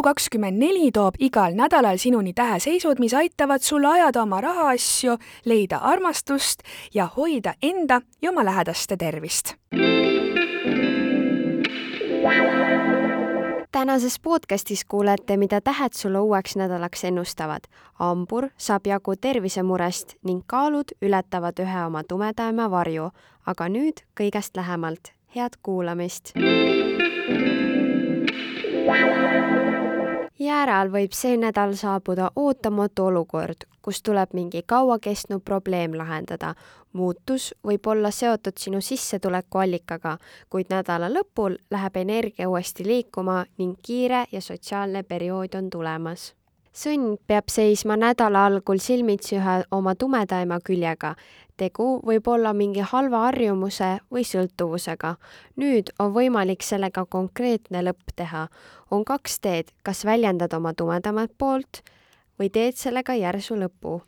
Elu24 toob igal nädalal sinuni täheseisud, mis aitavad sul ajada oma rahaasju, leida armastust ja hoida enda ja oma lähedaste tervist. tänases podcastis kuulete, mida tähed sulle uueks nädalaks ennustavad. hambur saab jagu tervisemurest ning kaalud ületavad ühe oma tumedaima varju. aga nüüd kõigest lähemalt. head kuulamist Jääral võib see nädal saabuda ootamatu olukord, kus tuleb mingi kaua kestnud probleem lahendada. muutus võib olla seotud sinu sissetulekuallikaga, kuid nädala lõpul läheb energia uuesti liikuma ning kiire ja sotsiaalne periood on tulemas sõnn peab seisma nädala algul silmitsi ühe oma tumedaima küljega, tegu võib olla mingi halva harjumuse või sõltuvusega. nüüd on võimalik sellega konkreetne lõpp teha. on kaks teed, kas väljendad oma tumedamat poolt või teed sellega järsu lõpu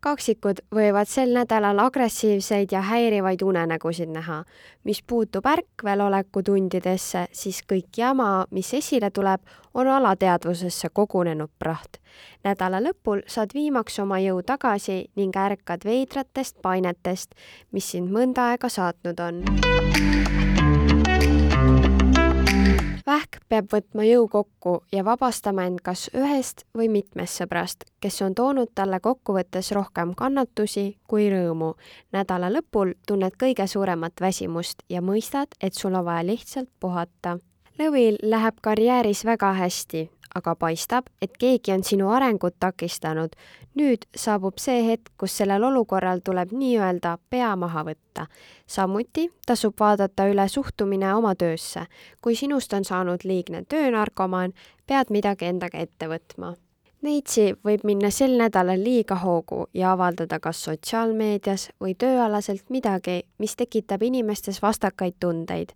kaksikud võivad sel nädalal agressiivseid ja häirivaid unenägusid näha. mis puutub ärkveloleku tundidesse, siis kõik jama, mis esile tuleb, on alateadvusesse kogunenud praht. nädala lõpul saad viimaks oma jõu tagasi ning ärkad veidratest painetest, mis sind mõnda aega saatnud on peab võtma jõu kokku ja vabastama end kas ühest või mitmest sõbrast, kes on toonud talle kokkuvõttes rohkem kannatusi kui rõõmu. nädala lõpul tunned kõige suuremat väsimust ja mõistad, et sul on vaja lihtsalt puhata. Lõvil läheb karjääris väga hästi, aga paistab, et keegi on sinu arengut takistanud. nüüd saabub see hetk, kus sellel olukorral tuleb nii-öelda pea maha võtta. samuti tasub vaadata üle suhtumine oma töösse. kui sinust on saanud liigne töönarkomaan, pead midagi endaga ette võtma Neitsi võib minna sel nädalal liiga hoogu ja avaldada kas sotsiaalmeedias või tööalaselt midagi, mis tekitab inimestes vastakaid tundeid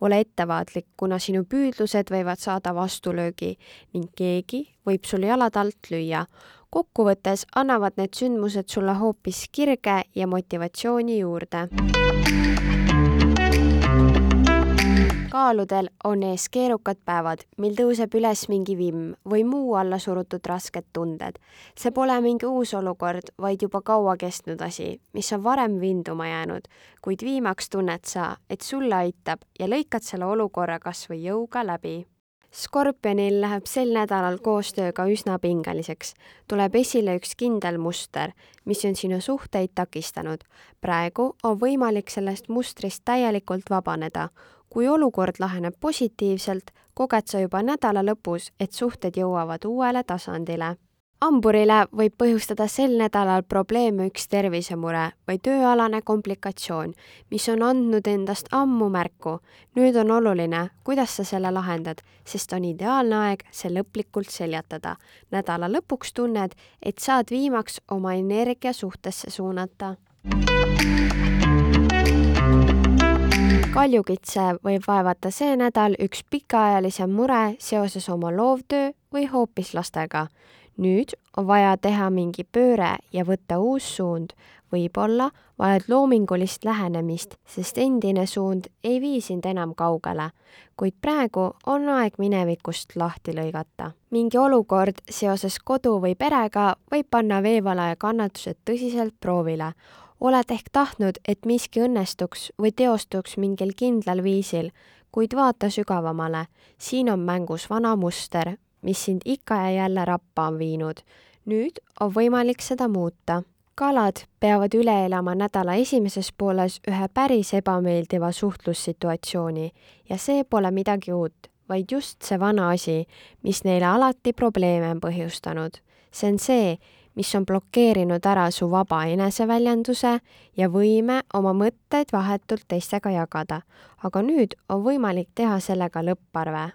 ole ettevaatlik, kuna sinu püüdlused võivad saada vastulöögi ning keegi võib sul jalad alt lüüa. kokkuvõttes annavad need sündmused sulle hoopis kirge ja motivatsiooni juurde kaaludel on ees keerukad päevad, mil tõuseb üles mingi vimm või muu alla surutud rasked tunded. see pole mingi uus olukord, vaid juba kaua kestnud asi, mis on varem vinduma jäänud, kuid viimaks tunned sa, et sulle aitab ja lõikad selle olukorra kas või jõuga läbi Skorpionil läheb sel nädalal koostööga üsna pingeliseks. tuleb esile üks kindel muster, mis on sinu suhteid takistanud. praegu on võimalik sellest mustrist täielikult vabaneda kui olukord laheneb positiivselt, koged sa juba nädala lõpus, et suhted jõuavad uuele tasandile. hamburile võib põhjustada sel nädalal probleeme üks tervisemure või tööalane komplikatsioon, mis on andnud endast ammu märku. nüüd on oluline, kuidas sa selle lahendad, sest on ideaalne aeg see lõplikult seljatada. nädala lõpuks tunned, et saad viimaks oma energia suhtesse suunata kaljukitse võib vaevata see nädal üks pikaajalisem mure seoses oma loovtöö või hoopis lastega. nüüd on vaja teha mingi pööre ja võtta uus suund. võib-olla vajad loomingulist lähenemist, sest endine suund ei vii sind enam kaugele. kuid praegu on aeg minevikust lahti lõigata. mingi olukord seoses kodu või perega võib panna veevalaja kannatused tõsiselt proovile oled ehk tahtnud, et miski õnnestuks või teostuks mingil kindlal viisil, kuid vaata sügavamale. siin on mängus vana muster, mis sind ikka ja jälle rappa on viinud. nüüd on võimalik seda muuta. kalad peavad üle elama nädala esimeses pooles ühe päris ebameeldiva suhtlussituatsiooni ja see pole midagi uut, vaid just see vana asi, mis neile alati probleeme on põhjustanud. see on see, mis on blokeerinud ära su vaba eneseväljenduse ja võime oma mõtteid vahetult teistega jagada. aga nüüd on võimalik teha sellega lõpparve.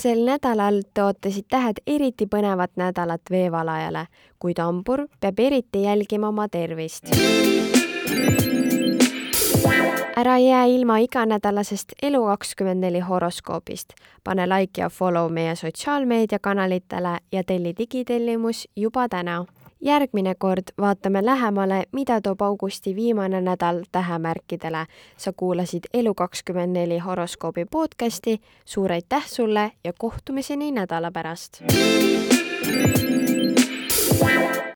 sel nädalal tõotasid tähed eriti põnevat nädalat veevalajale, kuid hambur peab eriti jälgima oma tervist ära jää ilma iganädalasest Elu24 horoskoobist. pane like ja follow meie sotsiaalmeediakanalitele ja telli digitellimus juba täna. järgmine kord vaatame lähemale, mida toob augusti viimane nädal tähemärkidele. sa kuulasid Elu24 horoskoobi podcasti, suur aitäh sulle ja kohtumiseni nädala pärast!